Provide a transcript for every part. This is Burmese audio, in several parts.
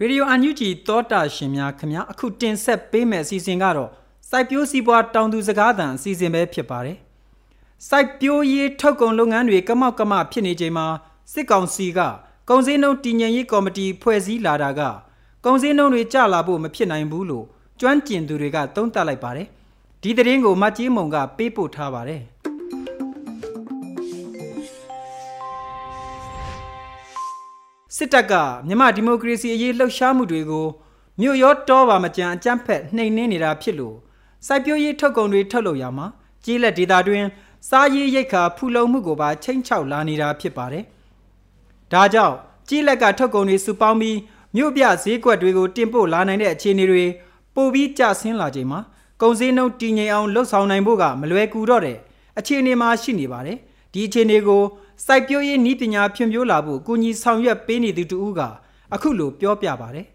ရေဒီယိုအန်ယူဂျီသောတာရှင်များခင်ဗျာအခုတင်ဆက်ပေးမယ့်အစီအစဉ်ကတော့စိုက်ပျိုးစီးပွားတောင်သူစကားသံအစီအစဉ်ပဲဖြစ်ပါတယ်စိုက်ပျိုးရေးထုတ်ကုန်လုပ်ငန်းတွေကမောက်ကမဖြစ်နေချိန်မှာစစ်ကောင်စီကကုန်စည်နှုန်းတည်ငြိမ်ရေးကော်မတီဖွဲ့စည်းလာတာကကုန်စည်နှုန်းတွေကျလာဖို့မဖြစ်နိုင်ဘူးလို့ကျွမ်းကျင်သူတွေကသုံးသပ်လိုက်ပါတယ်ဒီသတင်းကိုမတ်ကြီးမုံကပေးပို့ထားပါတယ် စစ်တပ်ကမြန်မာဒီမိုကရေစီအရေးလှုပ်ရှားမှုတွေကိုမြို့ရောတောပါမကြံအကြမ်းဖက်နှိမ်နင်းနေတာဖြစ်လို့စိုက်ပျိုးရေးထုတ်ကုန်တွေထုတ်လုပ်ရမှာကြီးလက်ဒေတာတွင်စားရေးရိတ်ခါဖူလုံမှုကိုပါချိန်ချောက်လာနေတာဖြစ်ပါတယ်။ဒါကြောင့်ကြီးလက်ကထုတ်ကုန်တွေစုပေါင်းပြီးမြို့ပြဈေးကွက်တွေကိုတင်ပို့လာနိုင်တဲ့အခြေအနေတွေပိုပြီးကျဆင်းလာချိန်မှာကုန်စည်နှုန်းတည်ငြိမ်အောင်လှုပ်ဆောင်နိုင်ဖို့ကမလွယ်ကူတော့တဲ့အခြေအနေမှာရှိနေပါတယ်။ဒီအခြေအနေကို စိုက်ပျိုးရေးနည်းပညာဖြန့်ဖြိုးလာဖို့ကူညီဆောင်ရွက်ပေးနေသူတူဦးကအခုလိုပြောပြပါတယ်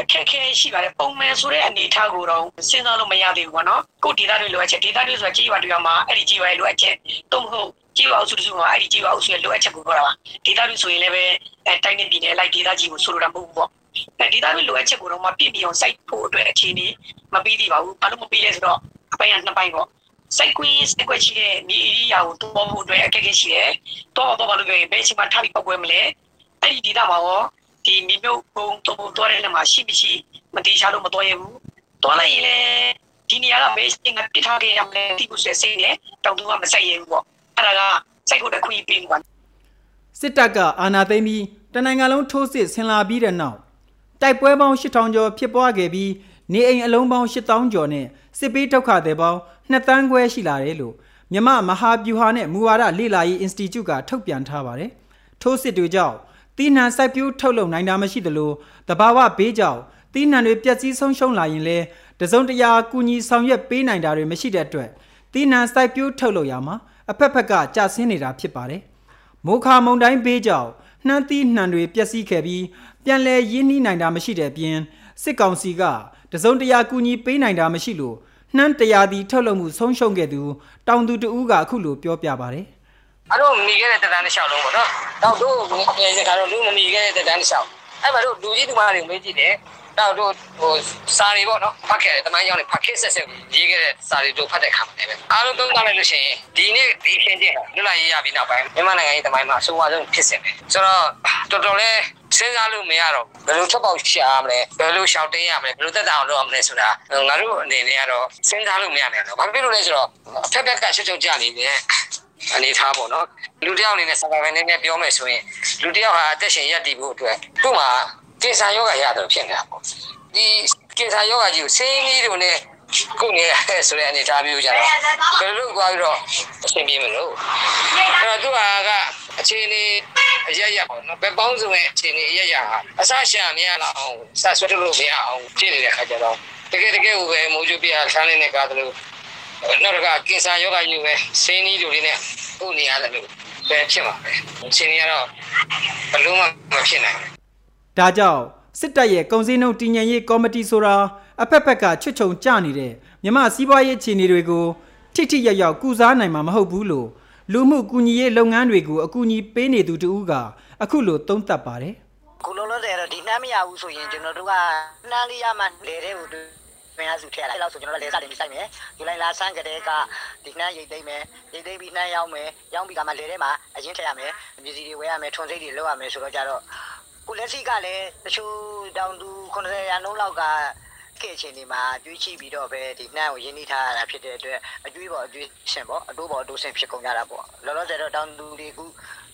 အခက်ခဲရှိပါတယ်ပုံမှန်ဆိုတဲ့အနေအထားကိုတော့စဉ်းစားလို့မရသေးဘူးပေါ့နော်ကိုဒေတာတွေလိုအပ်ချက်ဒေတာတွေဆိုတာကြီးရွာတွေမှာအဲ့ဒီကြီးရွာရဲ့လိုအပ်ချက်တော့မဟုတ်ကြီးရွာအုပ်စုတစုကအဲ့ဒီကြီးရွာအုပ်စုရဲ့လိုအပ်ချက်ကိုပြောတာပါဒေတာတွေဆိုရင်လည်းပဲအဲတိုင်းနေပြည်နယ်လိုက်ဒေတာကြီးကိုဆိုလိုတာမဟုတ်ဘူးပေါ့အဲဒေတာတွေလိုအပ်ချက်ကိုတော့မပြည့်မီအောင်စိုက်ဖို့အတွက်အခြေအနေမပြီးသေးပါဘူးဘာလို့မပြီးလဲဆိုတော့အပိုင်းကနှစ်ပိုင်းပေါ့ စိုက်ကွင်းစိုက်ကွက်ရှိတဲ့မြေဧရိယာကိုတိုးဖို့အတွက်အခက်အခဲရှိတယ်တော့တော့ဘာလို့ပြောရင်ဘယ်အချိန်မှထားပြီးပောက်ကွဲမလဲအဲ့ဒီဒေတာမှာရောဒီမြေမြုပ်ပုံတုံးတော်တဲ့နေရာမှာရှိမရှိမတိချလို့မတော်ရဘူးတော်လိုက်ရင်လည်းဒီနေရာကဘေးစင်ကပြထားခဲ့ရမလဲတိဖို့စိတ်နဲ့တောင်သူကမဆိုင်ရဘူးပေါ့အဲ့ဒါကစိုက်ဖို့တခွင့်ပေးမှာစစ်တပ်ကအာဏာသိမ်းပြီးတနိုင်ငံလုံးထိုးစစ်ဆင်လာပြီးတဲ့နောက်တိုက်ပွဲပေါင်း8000ကျော်ဖြစ်ပွားခဲ့ပြီး နေအိမ်အလုံးပေါင်း8000ကျော်နဲ့စစ်ပေးဒုက္ခသည်ပေါင်း2တန်းခွဲရှိလာတယ်လို့မြမမဟာဗျူဟာနဲ့မူဝါဒလေ့လာရေး Institute ကထုတ်ပြန်ထားပါတယ်ထိုးစစ်တွေကြောင့်တီးနှံစိုက်ပျိုးထုတ်လုပ်နိုင်တာမရှိသလိုတဘာဝဘေးကြောင့်တီးနှံတွေပျက်စီးဆုံးရှုံးလာရင်လည်းတစုံတရာကူညီဆောင်ရွက်ပေးနိုင်တာတွေမရှိတဲ့အတွက်တီးနှံစိုက်ပျိုးထုတ်လုပ်ရမှာအဖက်ဖက်ကကြာဆင်းနေတာဖြစ်ပါတယ်မိုးခါမုန်တိုင်းဘေးကြောင့် နှမ်းသီးနှံတွေပျက်စီးခဲ့ပြီးပြန်လည်ရင်းနှီးနိုင်တာမရှိတဲ့အပြင်စစ်ကောင်စီကတစုံတရာကူညီပေးနိုင်တာမရှိလို့နှမ်းတရာဒီထုတ်လုပ်မှုဆုံးရှုံးခဲ့သူတောင်သူတဦးကအခုလိုပြောပြပါတယ်အဲ့တော့မိခဲ့တဲ့တန်းတစ်လျှောက်လုံးပေါ့နော်တော့တို့ငယ်စကားတော့လူမမိခဲ့တဲ့တန်းတစ်လျှောက်အဲ့မှာတို့လူကြီးသူမတွေမေးကြည့်တယ်တော့တို့ဟိုစာတွေပေါ့နော်ဖတ်ခဲ့တယ်တမိုင်းကြောင်းတွေဖတ်ခဲ့ဆက်ဆက်ရေးခဲ့တဲ့စာတွေတို့ဖတ်တဲ့ခါမှာလည်းပဲအားလုံးသုံးသပ်လိုက်လို့ရှိရင်ဒီနေ့ဒီရှင်းချင်းလွတ်လပ်ရေးရပြီးနောက်ပိုင်းမြန်မာနိုင်ငံရေးတမိုင်းမှာအဆိုးအဆုံးဖြစ်စဉ်ပဲဆိုတော့တော်တော်လေးစဉ်းစားလို့မရတော့ဘယ်လိုထွက်ပေါက်ရှာမလဲဘယ်လိုရှောက်တင်းရမလဲဘယ်လိုသက်သာအောင်လုပ်ရမလဲဆိုတာငါတို့အနေနဲ့ကတော့စဉ်းစားလို့မရနိုင်တော့ဘာဖြစ်လို့လဲဆိုတော့အဖက်ဖက်ကချွတ်ချွတ်ကြနေတယ်အနေထားပေါ့နော်လူတယောက်အနေနဲ့စကားပဲနည်းနည်းပြောမယ်ဆိုရင်လူတယောက်ဟာအသက်ရှင်ရပ်တည်ဖို့အတွက်သူ့မှာ ကင်ဆာယောဂရတယ်ဖြစ်နေတာပေါ့ဒီကင်ဆာယောဂကြီးကိုစိင်းကြီးတို့နဲ့ကုနေရဆိုတဲ့အနေထားမျိုးကြတော့ဘယ်လိုကြွားပြီးတော့အဆင်ပြေမလို့အဲ့တော့သူကအခြေအနေအရရပေါ့နော်ဘယ်ပေါင်းစုံရဲ့အခြေအနေအရရဟာအဆရှာမရလောက်အောင်စဆွတ်လို့မရအောင်ဖြစ်နေတဲ့ခါကျတော့တကယ်တကယ်ကိုပဲမိုးကြပြဆန်းနေတဲ့ကားတို့နောက်တစ်ခါကင်ဆာယောဂကြီးပဲစိင်းကြီးတို့လေးနဲ့ဥနေရတယ်လို့ပဲဖြစ်မှာပဲအခြေအနေကတော့ဘလို့မှမဖြစ်နိုင်ဘူး ဒါကြောင့်စစ်တပ်ရဲ့ကုန်စည်နှုန်းတည်ငြိမ်ရေးကော်မတီဆိုတာအဖက်ဖက်ကချွတ်ချုံကြနေတဲ့မြမစီးပွားရေးအခြေအနေတွေကိုထိထိရောက်ရောက်ကုစားနိုင်မှာမဟုတ်ဘူးလို့လူမှုကူညီရေးလုပ်ငန်းတွေကိုအကူအညီပေးနေသူတူကအခုလိုသုံးသပ်ပါတယ်ခုလုံးလို့တယ်တော့ဒီနှမ်းမရဘူးဆိုရင်ကျွန်တော်တို့ကနှမ်းလေးရမှလေတဲ့ဟိုပင်ရစုထည့်လိုက်အဲ့လောက်ဆိုကျွန်တော်လည်းလေစားတင်ပြီးစိုက်မယ်ဒီလိုက်လာဆန်းကတဲ့ကဒီနှမ်းရိတ်သိမ့်မယ်ရိတ်သိမ့်ပြီးနှမ်းရောက်မယ်ရောက်ပြီးကမှလေထဲမှာအရင်ထည့်ရမယ်ပစ္စည်းတွေဝယ်ရမယ်ထွန်စိတ်တွေလုပ်ရမယ်ဆိုတော့ကြတော့ ကိုလက်ရှိကလည်းတချို့တောင်သူ90ရာနှုန်းလောက်ကခဲ့ချင်းဒီမှာကျွေးချိပြီးတော့ပဲဒီနှမ်းကိုရင်းနှီးထားရတာဖြစ်တဲ့အတွက်အကျွေးပေါ်အကျွေးရှင်ပေါ့အတိုးပေါ်အတိုးရှင်ဖြစ်ကုန်ကြတာပေါ့လောလောဆယ်တော့တောင်သူတွေကူ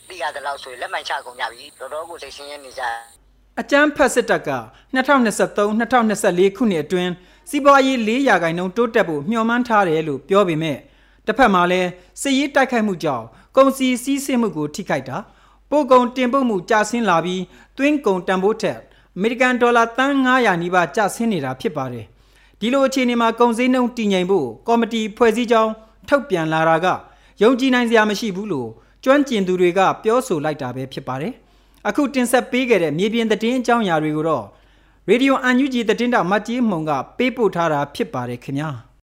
သိရတဲ့လောက်ဆိုရင်လက်မှန်ချကုန်ကြပြီတော်တော်ကိုစိတ်ဆင်းရဲနေကြအကြမ်းဖက်စစ်တပ်က2023-2024ခုနှစ်အတွင်းစီးပွားရေး4ရာခိုင်နှုန်းတိုးတက်ဖို့မျှော်မှန်းထားတယ်လို့ပြောပေမဲ့တစ်ဖက်မှာလည်းစစ်ရေးတိုက်ခိုက်မှုကြောင့်ကုန်စည်စည်းစိမ်မှုကိုထိခိုက်တာ ပို့ကုန်တင်ပို့မှုကျဆင်းလာပြီးသွင်းကုန်တန်ဖိုးထက်အမေရိကန်ဒေါ်လာတန်း900နီးပါးကျဆင်းနေတာဖြစ်ပါတယ်ဒီလိုအခြေအနေမှာကုန်စည်နှုန်းတည်ငြိမ်ဖို့ကော်မတီဖွဲ့စည်းကြောင်းထုတ်ပြန်လာတာကယုံကြည်နိုင်စရာမရှိဘူးလို့ကျွမ်းကျင်သူတွေကပြောဆိုလိုက်တာပဲဖြစ်ပါတယ်အခုတင်ဆက်ပေးခဲ့တဲ့မြေပြင်သတင်းအကြောင်းအရာတွေကိုတော့ရေဒီယိုအန်ယူဂျီသတင်းတောက်မတ်ကြီးမှုံကပေးပို့ထားတာဖြစ်ပါတယ်ခင်ဗျာ